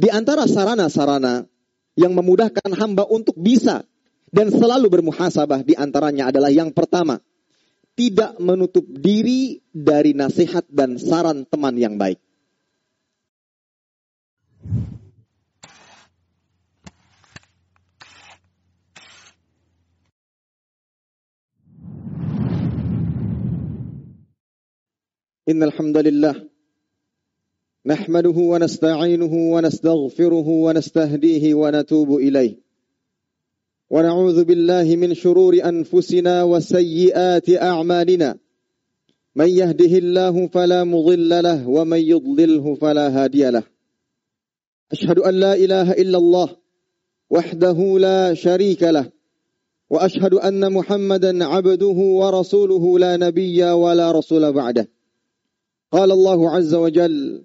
Di antara sarana-sarana yang memudahkan hamba untuk bisa dan selalu bermuhasabah di antaranya adalah yang pertama, tidak menutup diri dari nasihat dan saran teman yang baik. Innal hamdalillah نحمده ونستعينه ونستغفره ونستهديه ونتوب إليه. ونعوذ بالله من شرور أنفسنا وسيئات أعمالنا. من يهده الله فلا مضل له ومن يضلله فلا هادي له. أشهد أن لا إله إلا الله وحده لا شريك له. وأشهد أن محمدا عبده ورسوله لا نبي ولا رسول بعده. قال الله عز وجل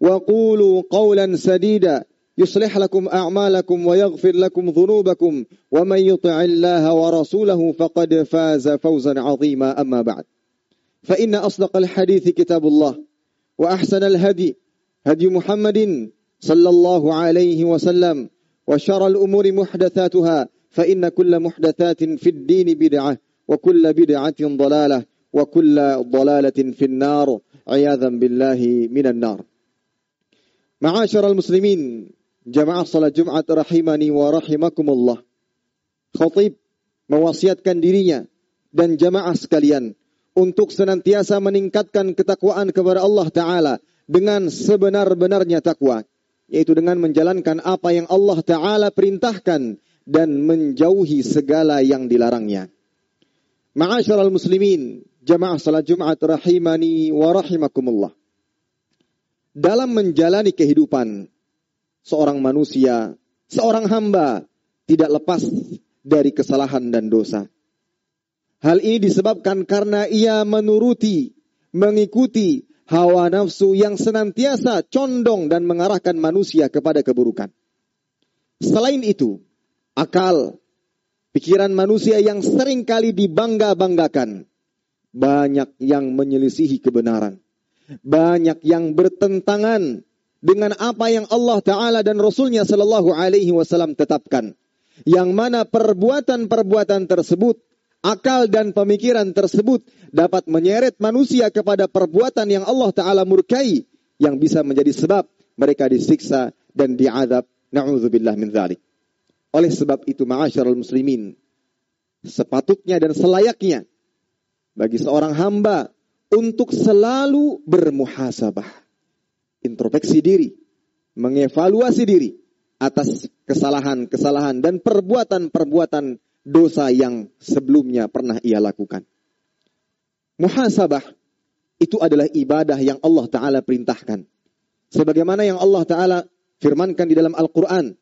وقولوا قولا سديدا. يصلح لكم أعمالكم ويغفر لكم ذنوبكم. ومن يطع الله ورسوله فقد فاز فوزا عظيما. أما بعد. فإن أصدق الحديث كتاب الله. وأحسن الهدي هدي محمد صلى الله عليه وسلم. وشر الأمور محدثاتها. فإن كل محدثات في الدين بدعة. وكل بدعة ضلالة. وكل ضلالة في النار. عياذا بالله من النار. Ma'asyiral muslimin, jamaah salat Jumat rahimani wa rahimakumullah. Khatib mewasiatkan dirinya dan jamaah sekalian untuk senantiasa meningkatkan ketakwaan kepada Allah taala dengan sebenar-benarnya takwa, yaitu dengan menjalankan apa yang Allah taala perintahkan dan menjauhi segala yang dilarangnya. Ma'asyiral muslimin, jamaah salat Jumat rahimani wa rahimakumullah dalam menjalani kehidupan seorang manusia, seorang hamba tidak lepas dari kesalahan dan dosa. Hal ini disebabkan karena ia menuruti, mengikuti hawa nafsu yang senantiasa condong dan mengarahkan manusia kepada keburukan. Selain itu, akal, pikiran manusia yang sering kali dibangga-banggakan, banyak yang menyelisihi kebenaran banyak yang bertentangan dengan apa yang Allah Ta'ala dan Rasulnya Sallallahu Alaihi Wasallam tetapkan. Yang mana perbuatan-perbuatan tersebut, akal dan pemikiran tersebut dapat menyeret manusia kepada perbuatan yang Allah Ta'ala murkai yang bisa menjadi sebab mereka disiksa dan diadab. Na'udzubillah min dhalik. Oleh sebab itu, ma'asyarul muslimin, sepatutnya dan selayaknya bagi seorang hamba untuk selalu bermuhasabah. Introspeksi diri, mengevaluasi diri atas kesalahan-kesalahan dan perbuatan-perbuatan dosa yang sebelumnya pernah ia lakukan. Muhasabah itu adalah ibadah yang Allah Ta'ala perintahkan. Sebagaimana yang Allah Ta'ala firmankan di dalam Al-Quran.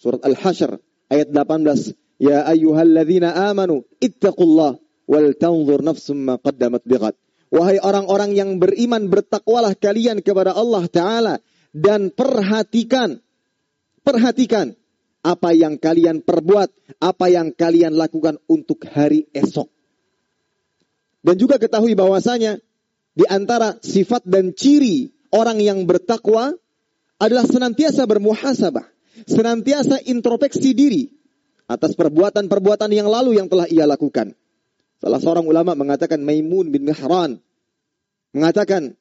Surat Al-Hashr ayat 18. Ya ayyuhalladzina amanu ittaqullah wal tanzur nafsum ma qaddamat bighat. Wahai orang-orang yang beriman, bertakwalah kalian kepada Allah Ta'ala. Dan perhatikan, perhatikan apa yang kalian perbuat, apa yang kalian lakukan untuk hari esok. Dan juga ketahui bahwasanya di antara sifat dan ciri orang yang bertakwa adalah senantiasa bermuhasabah, senantiasa introspeksi diri atas perbuatan-perbuatan yang lalu yang telah ia lakukan. Salah seorang ulama mengatakan Maimun bin Mihran mengatakan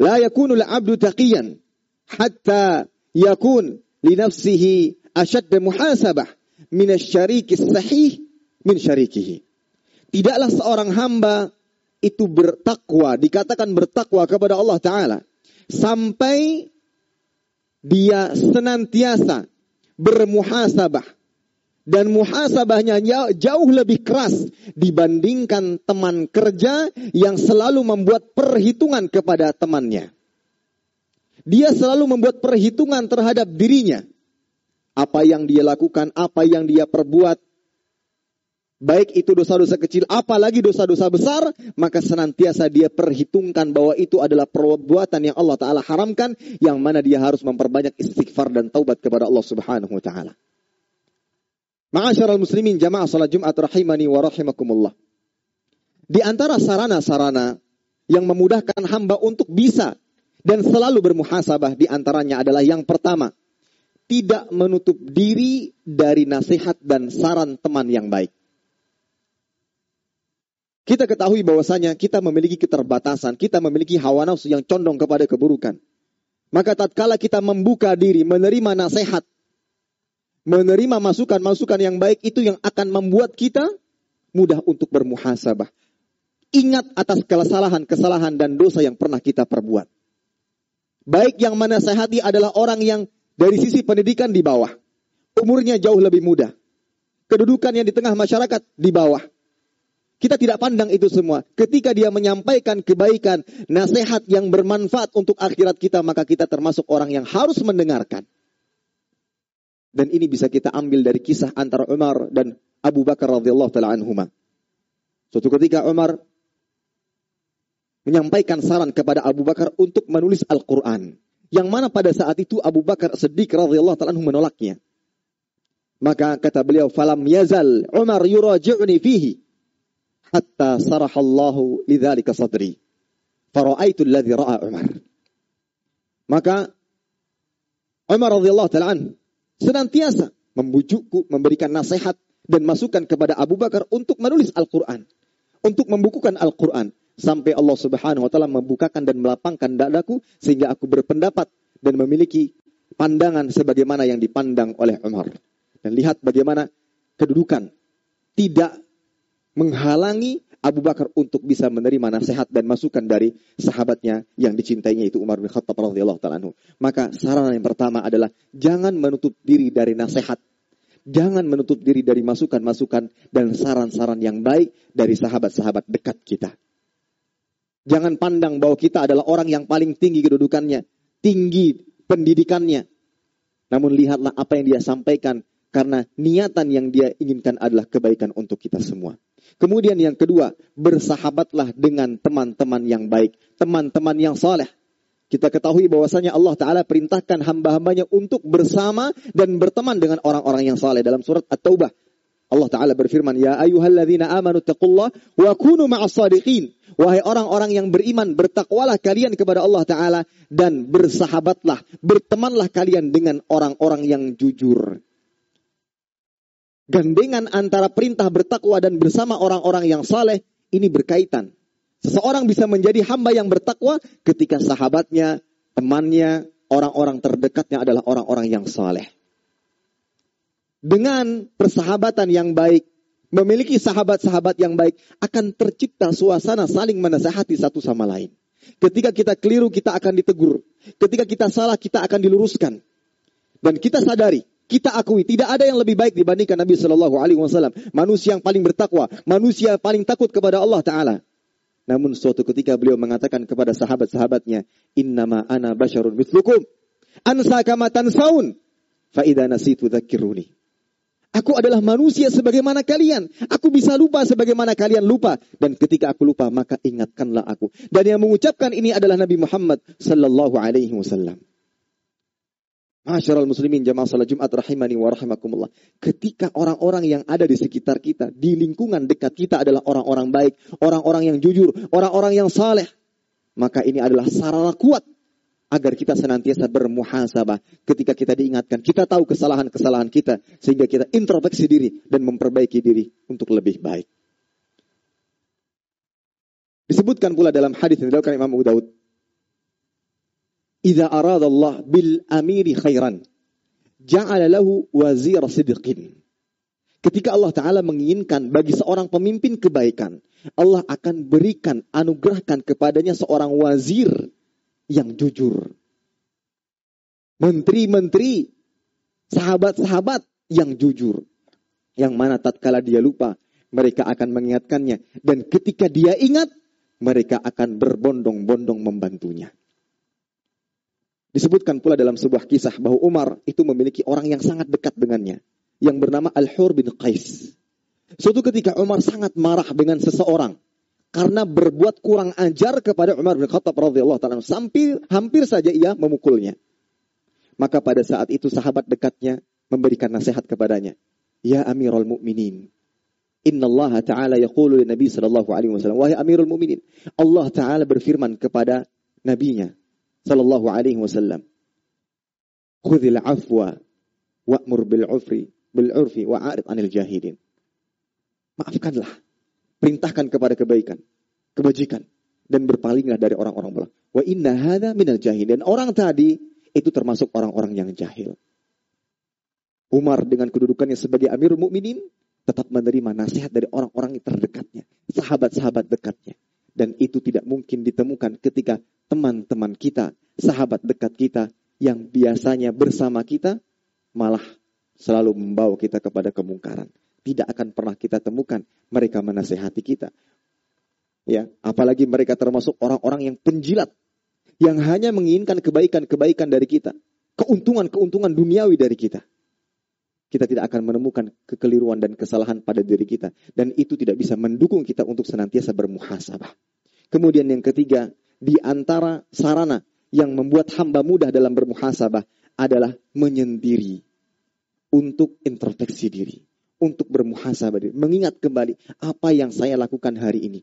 la yakunu al-'abdu taqiyan hatta yakun li nafsihi ashadd muhasabah min asy-syariki sahih min syarikihi. Tidaklah seorang hamba itu bertakwa, dikatakan bertakwa kepada Allah Ta'ala. Sampai dia senantiasa bermuhasabah dan muhasabahnya jauh lebih keras dibandingkan teman kerja yang selalu membuat perhitungan kepada temannya. Dia selalu membuat perhitungan terhadap dirinya. apa yang dia lakukan, apa yang dia perbuat, baik itu dosa-dosa kecil, apalagi dosa-dosa besar, maka senantiasa dia perhitungkan bahwa itu adalah perbuatan yang Allah Ta'ala haramkan, yang mana dia harus memperbanyak istighfar dan taubat kepada Allah Subhanahu Wa Ta'ala. Ma'asyiral muslimin jamaah salat Jumat rahimani wa rahimakumullah. Di antara sarana-sarana yang memudahkan hamba untuk bisa dan selalu bermuhasabah di antaranya adalah yang pertama, tidak menutup diri dari nasihat dan saran teman yang baik. Kita ketahui bahwasanya kita memiliki keterbatasan, kita memiliki hawa nafsu yang condong kepada keburukan. Maka tatkala kita membuka diri, menerima nasihat, menerima masukan-masukan yang baik itu yang akan membuat kita mudah untuk bermuhasabah. Ingat atas kesalahan-kesalahan dan dosa yang pernah kita perbuat. Baik yang menasehati adalah orang yang dari sisi pendidikan di bawah. Umurnya jauh lebih muda. Kedudukan yang di tengah masyarakat di bawah. Kita tidak pandang itu semua. Ketika dia menyampaikan kebaikan, nasihat yang bermanfaat untuk akhirat kita, maka kita termasuk orang yang harus mendengarkan. Dan ini bisa kita ambil dari kisah antara Umar dan Abu Bakar radhiyallahu taala anhuma. Suatu ketika Umar menyampaikan saran kepada Abu Bakar untuk menulis Al-Qur'an. Yang mana pada saat itu Abu Bakar Siddiq radhiyallahu taala menolaknya. Maka kata beliau, "Falam yazal Umar yuraji'uni fihi hatta sarahallahu lidzalika sadri." Fara'aitu alladhi ra'a Umar. Maka Umar radhiyallahu taala senantiasa membujukku, memberikan nasihat dan masukan kepada Abu Bakar untuk menulis Al-Qur'an, untuk membukukan Al-Qur'an sampai Allah Subhanahu wa taala membukakan dan melapangkan dadaku sehingga aku berpendapat dan memiliki pandangan sebagaimana yang dipandang oleh Umar. Dan lihat bagaimana kedudukan tidak menghalangi Abu Bakar untuk bisa menerima nasihat dan masukan dari sahabatnya yang dicintainya itu Umar bin Khattab radhiyallahu taala Maka saran yang pertama adalah jangan menutup diri dari nasihat. Jangan menutup diri dari masukan-masukan dan saran-saran yang baik dari sahabat-sahabat dekat kita. Jangan pandang bahwa kita adalah orang yang paling tinggi kedudukannya, tinggi pendidikannya. Namun lihatlah apa yang dia sampaikan karena niatan yang dia inginkan adalah kebaikan untuk kita semua. Kemudian yang kedua, bersahabatlah dengan teman-teman yang baik, teman-teman yang saleh. Kita ketahui bahwasanya Allah Ta'ala perintahkan hamba-hambanya untuk bersama dan berteman dengan orang-orang yang saleh dalam surat At-Taubah Allah Ta'ala berfirman, Ya ayuhalladzina amanu taqullah wa kunu ma'as sadiqin. Wahai orang-orang yang beriman, bertakwalah kalian kepada Allah Ta'ala dan bersahabatlah, bertemanlah kalian dengan orang-orang yang jujur. Gandengan antara perintah bertakwa dan bersama orang-orang yang saleh ini berkaitan. Seseorang bisa menjadi hamba yang bertakwa ketika sahabatnya, temannya, orang-orang terdekatnya adalah orang-orang yang saleh dengan persahabatan yang baik, memiliki sahabat-sahabat yang baik, akan tercipta suasana saling menasehati satu sama lain. Ketika kita keliru, kita akan ditegur. Ketika kita salah, kita akan diluruskan. Dan kita sadari, kita akui tidak ada yang lebih baik dibandingkan Nabi Shallallahu Alaihi Wasallam. Manusia yang paling bertakwa, manusia yang paling takut kepada Allah Taala. Namun suatu ketika beliau mengatakan kepada sahabat-sahabatnya, Innama ana basyarun mithlukum. Ansa kama tansaun. Fa'idha nasitu dzakiruni. Aku adalah manusia sebagaimana kalian. Aku bisa lupa sebagaimana kalian lupa. Dan ketika aku lupa, maka ingatkanlah aku. Dan yang mengucapkan ini adalah Nabi Muhammad sallallahu alaihi wasallam. Masyarul muslimin jamaah salat Jumat rahimani wa rahimakumullah. Ketika orang-orang yang ada di sekitar kita, di lingkungan dekat kita adalah orang-orang baik, orang-orang yang jujur, orang-orang yang saleh, maka ini adalah sarana kuat agar kita senantiasa bermuhasabah ketika kita diingatkan. Kita tahu kesalahan-kesalahan kita sehingga kita introspeksi diri dan memperbaiki diri untuk lebih baik. Disebutkan pula dalam hadis yang dilakukan Imam Abu Daud. Idza Allah bil amiri khairan ja'ala lahu wazir sidqin. Ketika Allah Ta'ala menginginkan bagi seorang pemimpin kebaikan, Allah akan berikan, anugerahkan kepadanya seorang wazir yang jujur. Menteri-menteri, sahabat-sahabat yang jujur. Yang mana tatkala dia lupa, mereka akan mengingatkannya. Dan ketika dia ingat, mereka akan berbondong-bondong membantunya. Disebutkan pula dalam sebuah kisah bahwa Umar itu memiliki orang yang sangat dekat dengannya. Yang bernama Al-Hur bin Qais. Suatu ketika Umar sangat marah dengan seseorang. Karena berbuat kurang ajar kepada Umar bin Khattab radhiyallahu taala sampai hampir saja ia memukulnya. Maka pada saat itu sahabat dekatnya memberikan nasihat kepadanya. Ya Amirul Mukminin, Inna Allah Ta'ala yaqulu li Nabi sallallahu alaihi wasallam, wahai Amirul Mukminin, Allah Ta'ala berfirman kepada nabinya sallallahu alaihi wasallam, "Khudhil afwa wa'mur bil 'ufri bil 'urfi wa'arid 'anil jahilin." Maafkanlah, perintahkan kepada kebaikan, kebajikan dan berpalinglah dari orang-orang belah. Wa inna hadza minal jahil. Dan orang tadi itu termasuk orang-orang yang jahil. Umar dengan kedudukannya sebagai Amirul Mukminin tetap menerima nasihat dari orang-orang terdekatnya, sahabat-sahabat dekatnya. Dan itu tidak mungkin ditemukan ketika teman-teman kita, sahabat dekat kita yang biasanya bersama kita malah selalu membawa kita kepada kemungkaran. Tidak akan pernah kita temukan mereka menasehati kita. Ya, apalagi mereka termasuk orang-orang yang penjilat yang hanya menginginkan kebaikan-kebaikan dari kita, keuntungan-keuntungan duniawi dari kita. Kita tidak akan menemukan kekeliruan dan kesalahan pada diri kita dan itu tidak bisa mendukung kita untuk senantiasa bermuhasabah. Kemudian yang ketiga, di antara sarana yang membuat hamba mudah dalam bermuhasabah adalah menyendiri untuk introspeksi diri, untuk bermuhasabah diri, mengingat kembali apa yang saya lakukan hari ini.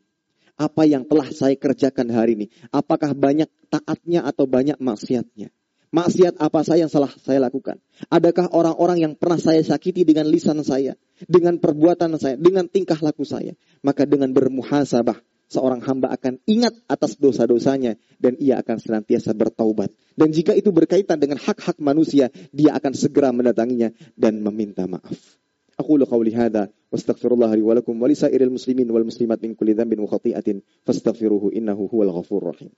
Apa yang telah saya kerjakan hari ini. Apakah banyak taatnya atau banyak maksiatnya. Maksiat apa saja yang salah saya lakukan? Adakah orang-orang yang pernah saya sakiti dengan lisan saya, dengan perbuatan saya, dengan tingkah laku saya? Maka dengan bermuhasabah, seorang hamba akan ingat atas dosa-dosanya dan ia akan senantiasa bertaubat. Dan jika itu berkaitan dengan hak-hak manusia, dia akan segera mendatanginya dan meminta maaf. Aku qawli hadha wa astaghfirullah li wa lakum wa lisairil muslimin wal muslimat min kulli dhanbin wa khati'atin fastaghfiruhu innahu huwal ghafurur rahim.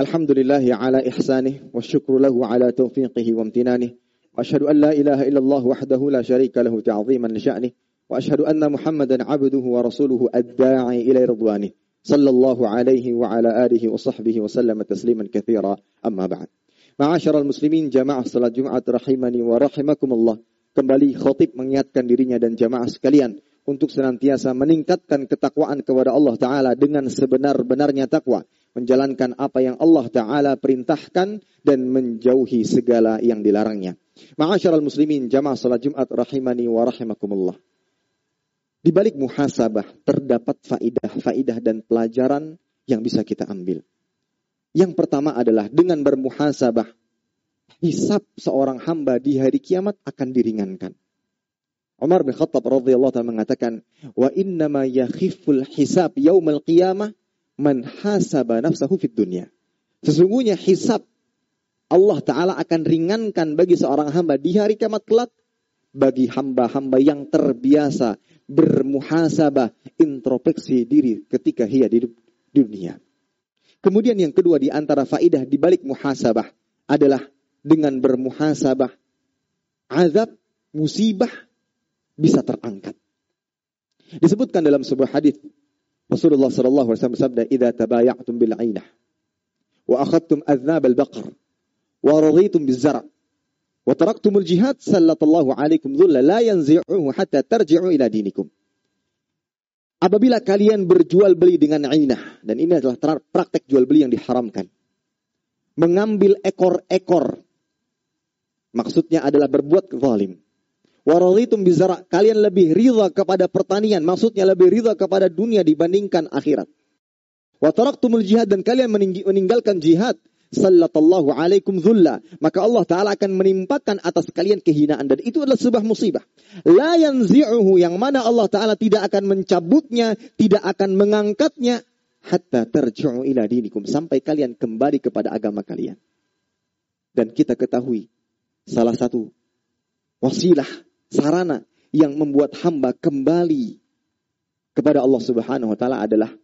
الحمد لله على إحسانه والشكر له على توفيقه وامتنانه وأشهد أن لا إله إلا الله وحده لا شريك له تعظيما لشأنه وأشهد أن محمدا عبده ورسوله الداعي إلى رضوانه صلى الله عليه وعلى آله وصحبه وسلم تسليما كثيرا. أما بعد معاشر المسلمين جماعة صلاة جمعة رحمني ورحمكم الله. Kembali khotib mengingatkan dirinya dan jamaah sekalian. Untuk senantiasa meningkatkan ketakwaan kepada Allah Ta'ala dengan sebenar-benarnya takwa menjalankan apa yang Allah Ta'ala perintahkan dan menjauhi segala yang dilarangnya. Ma'asyaral muslimin jamaah salat Jumat rahimani wa rahimakumullah. Di balik muhasabah terdapat faidah-faidah dan pelajaran yang bisa kita ambil. Yang pertama adalah dengan bermuhasabah, hisab seorang hamba di hari kiamat akan diringankan. Umar bin Khattab radhiyallahu taala mengatakan, "Wa inna ma yakhiful hisab yaumal qiyamah man hasaba nafsahu fid dunya. Sesungguhnya hisab Allah Ta'ala akan ringankan bagi seorang hamba di hari kiamat kelak bagi hamba-hamba yang terbiasa bermuhasabah, introspeksi diri ketika ia di dunia. Kemudian yang kedua di antara faidah di balik muhasabah adalah dengan bermuhasabah azab, musibah bisa terangkat. Disebutkan dalam sebuah hadis Rasulullah sallallahu alaihi wasallam bersabda, "Idza tabaya'tum bil 'ainah wa akhadtum adznab al baqar wa raditum biz zar' wa taraktum al jihad sallallahu alaikum dhulla la yanzi'uhu hatta tarji'u ila dinikum." Apabila kalian berjual beli dengan ainah dan ini adalah praktek jual beli yang diharamkan. Mengambil ekor-ekor maksudnya adalah berbuat zalim Waraditum bizara. Kalian lebih ridha kepada pertanian. Maksudnya lebih ridha kepada dunia dibandingkan akhirat. Wataraktumul jihad dan kalian meninggalkan jihad. Sallallahu alaikum dhulla. Maka Allah Ta'ala akan menimpakan atas kalian kehinaan. Dan itu adalah sebuah musibah. La yanzi'uhu yang mana Allah Ta'ala tidak akan mencabutnya. Tidak akan mengangkatnya. Hatta terju'u ila dinikum. Sampai kalian kembali kepada agama kalian. Dan kita ketahui. Salah satu wasilah sarana yang membuat hamba kembali kepada Allah Subhanahu wa taala adalah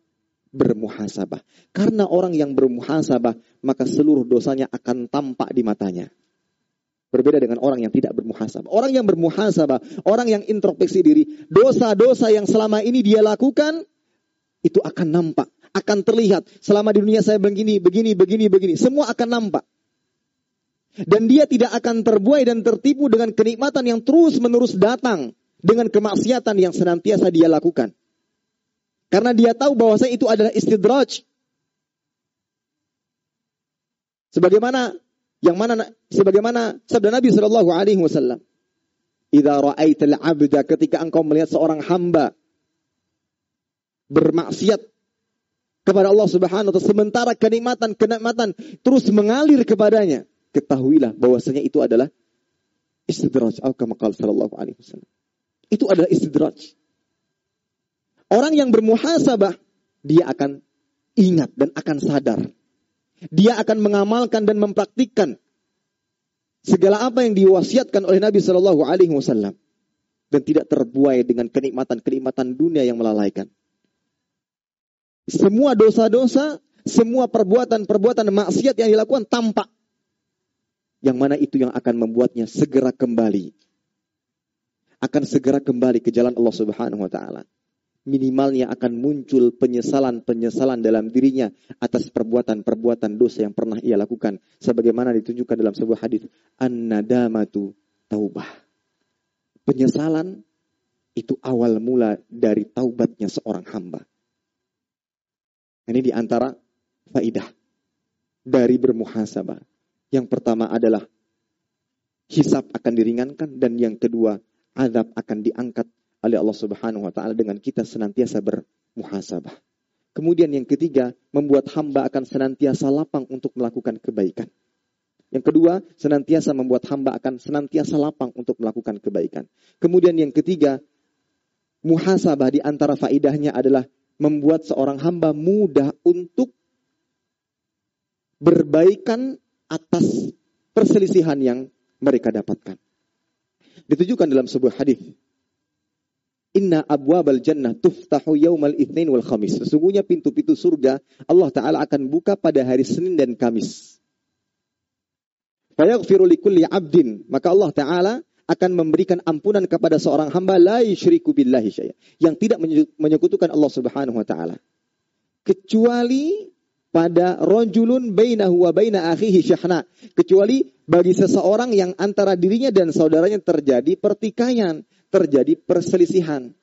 bermuhasabah. Karena orang yang bermuhasabah, maka seluruh dosanya akan tampak di matanya. Berbeda dengan orang yang tidak bermuhasabah. Orang yang bermuhasabah, orang yang introspeksi diri, dosa-dosa yang selama ini dia lakukan, itu akan nampak, akan terlihat. Selama di dunia saya begini, begini, begini, begini. Semua akan nampak. Dan dia tidak akan terbuai dan tertipu dengan kenikmatan yang terus-menerus datang. Dengan kemaksiatan yang senantiasa dia lakukan. Karena dia tahu bahwa itu adalah istidraj. Sebagaimana yang mana sebagaimana sabda Nabi Shallallahu alaihi wasallam, "Idza 'abda ketika engkau melihat seorang hamba bermaksiat kepada Allah Subhanahu wa taala sementara kenikmatan-kenikmatan terus mengalir kepadanya, ketahuilah bahwasanya itu adalah istidraj kama sallallahu alaihi wasallam. Itu adalah istidraj. Orang yang bermuhasabah dia akan ingat dan akan sadar dia akan mengamalkan dan mempraktikkan segala apa yang diwasiatkan oleh Nabi Shallallahu Alaihi Wasallam dan tidak terbuai dengan kenikmatan-kenikmatan dunia yang melalaikan. Semua dosa-dosa, semua perbuatan-perbuatan maksiat yang dilakukan tampak. Yang mana itu yang akan membuatnya segera kembali. Akan segera kembali ke jalan Allah Subhanahu wa taala minimalnya akan muncul penyesalan-penyesalan dalam dirinya atas perbuatan-perbuatan dosa yang pernah ia lakukan. Sebagaimana ditunjukkan dalam sebuah hadis, an-nadamatu taubah. Penyesalan itu awal mula dari taubatnya seorang hamba. Ini di antara faidah dari bermuhasabah. Yang pertama adalah hisab akan diringankan dan yang kedua azab akan diangkat oleh Allah Subhanahu wa taala dengan kita senantiasa bermuhasabah. Kemudian yang ketiga, membuat hamba akan senantiasa lapang untuk melakukan kebaikan. Yang kedua, senantiasa membuat hamba akan senantiasa lapang untuk melakukan kebaikan. Kemudian yang ketiga, muhasabah di antara faidahnya adalah membuat seorang hamba mudah untuk berbaikan atas perselisihan yang mereka dapatkan. Ditujukan dalam sebuah hadis Inna abwabal jannah tuftahu yaumal itsnin wal khamis. Sesungguhnya pintu-pintu surga Allah Ta'ala akan buka pada hari Senin dan Kamis. Fayaghfiru likulli abdin. Maka Allah Ta'ala akan memberikan ampunan kepada seorang hamba la yusyriku billahi syai'a. Yang tidak menyekutukan Allah Subhanahu wa taala. Kecuali pada rojulun bainahu wa baina akhihi syahna. Kecuali bagi seseorang yang antara dirinya dan saudaranya terjadi pertikaian terjadi perselisihan.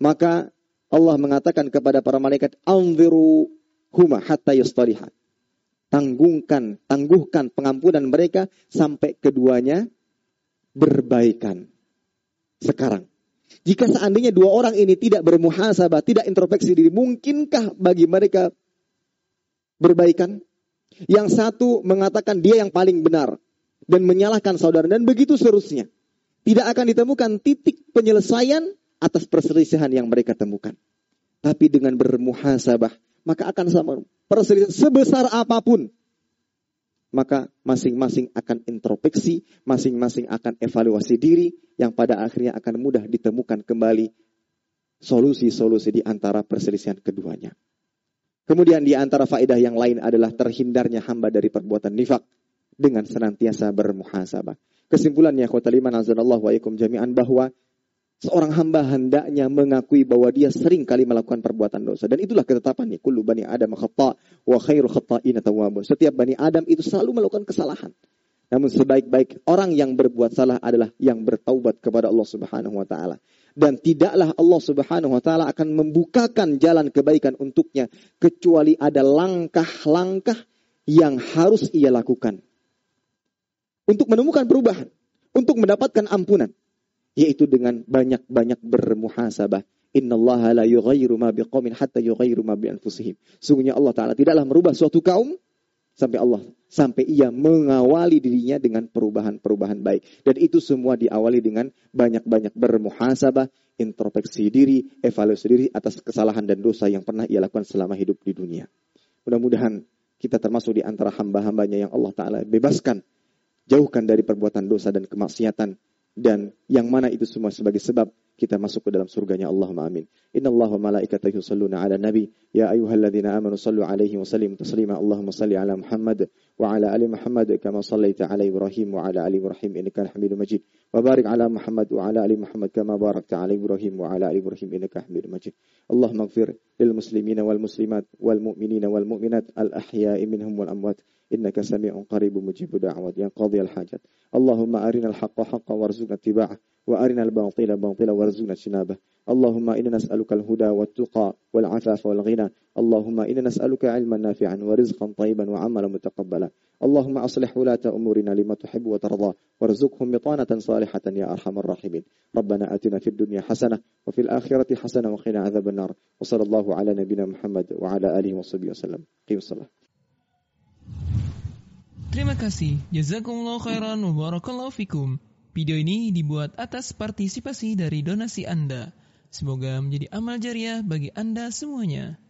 Maka Allah mengatakan kepada para malaikat, "Anziru huma hatta yastaliha." Tanggungkan, tangguhkan pengampunan mereka sampai keduanya berbaikan. Sekarang, jika seandainya dua orang ini tidak bermuhasabah, tidak introspeksi diri, mungkinkah bagi mereka berbaikan? Yang satu mengatakan dia yang paling benar dan menyalahkan saudara dan begitu seterusnya tidak akan ditemukan titik penyelesaian atas perselisihan yang mereka temukan. Tapi dengan bermuhasabah, maka akan sama perselisihan sebesar apa pun. Maka masing-masing akan introspeksi, masing-masing akan evaluasi diri, yang pada akhirnya akan mudah ditemukan kembali solusi-solusi di antara perselisihan keduanya. Kemudian di antara faedah yang lain adalah terhindarnya hamba dari perbuatan nifak dengan senantiasa bermuhasabah. Kesimpulannya, kota liman azanallahu wa ikum jami'an bahwa seorang hamba hendaknya mengakui bahwa dia sering kali melakukan perbuatan dosa. Dan itulah ketetapannya. Kullu bani Adam khata wa khairu khata'ina tawabun. Setiap bani Adam itu selalu melakukan kesalahan. Namun sebaik-baik orang yang berbuat salah adalah yang bertaubat kepada Allah Subhanahu wa taala. Dan tidaklah Allah Subhanahu wa taala akan membukakan jalan kebaikan untuknya kecuali ada langkah-langkah yang harus ia lakukan untuk menemukan perubahan, untuk mendapatkan ampunan, yaitu dengan banyak-banyak bermuhasabah. Inna Allah la yughayyiru ma biqaumin hatta yughayyiru ma bi. Sungguhnya Allah taala tidaklah merubah suatu kaum sampai Allah sampai ia mengawali dirinya dengan perubahan-perubahan baik. Dan itu semua diawali dengan banyak-banyak bermuhasabah, introspeksi diri, evaluasi diri atas kesalahan dan dosa yang pernah ia lakukan selama hidup di dunia. Mudah-mudahan kita termasuk di antara hamba-hambanya yang Allah Ta'ala bebaskan jauhkan dari perbuatan dosa dan kemaksiatan dan yang mana itu semua sebagai sebab kita masuk ke dalam surganya Allahumma amin. Inna Allah wa malaikatahu yusalluna ala nabi ya ayyuhalladzina amanu sallu alaihi wa sallimu taslima Allahumma salli ala Muhammad وعلى آل محمد كما صليت على إبراهيم وعلى آل إبراهيم إنك حميد مجيد وبارك على محمد وعلى آل محمد كما باركت على إبراهيم وعلى آل إبراهيم إنك حميد مجيد اللهم اغفر للمسلمين والمسلمات والمؤمنين والمؤمنات الأحياء منهم والأموات إنك سميع قريب مجيب دعوات يا قاضي الحاجات اللهم أرنا الحق حقا وارزقنا اتباعه وأرنا الباطل باطلا وارزقنا اجتنابه. اللهم إنا نسألك الهدى والتقى والعفاف والغنى. اللهم إنا نسألك علما نافعا ورزقا طيبا وعملا متقبلا. اللهم أصلح ولاة أمورنا لما تحب وترضى. وارزقهم بطانة صالحة يا أرحم الراحمين. ربنا آتنا في الدنيا حسنة وفي الآخرة حسنة وقنا عذاب النار. وصلى الله على نبينا محمد وعلى آله وصحبه وسلم. قيم الصلاة. Terima kasih. Jazakumullah khairan. Wa barakallahu fikum. Video ini dibuat atas partisipasi dari donasi Anda. Semoga menjadi amal jariah bagi Anda semuanya.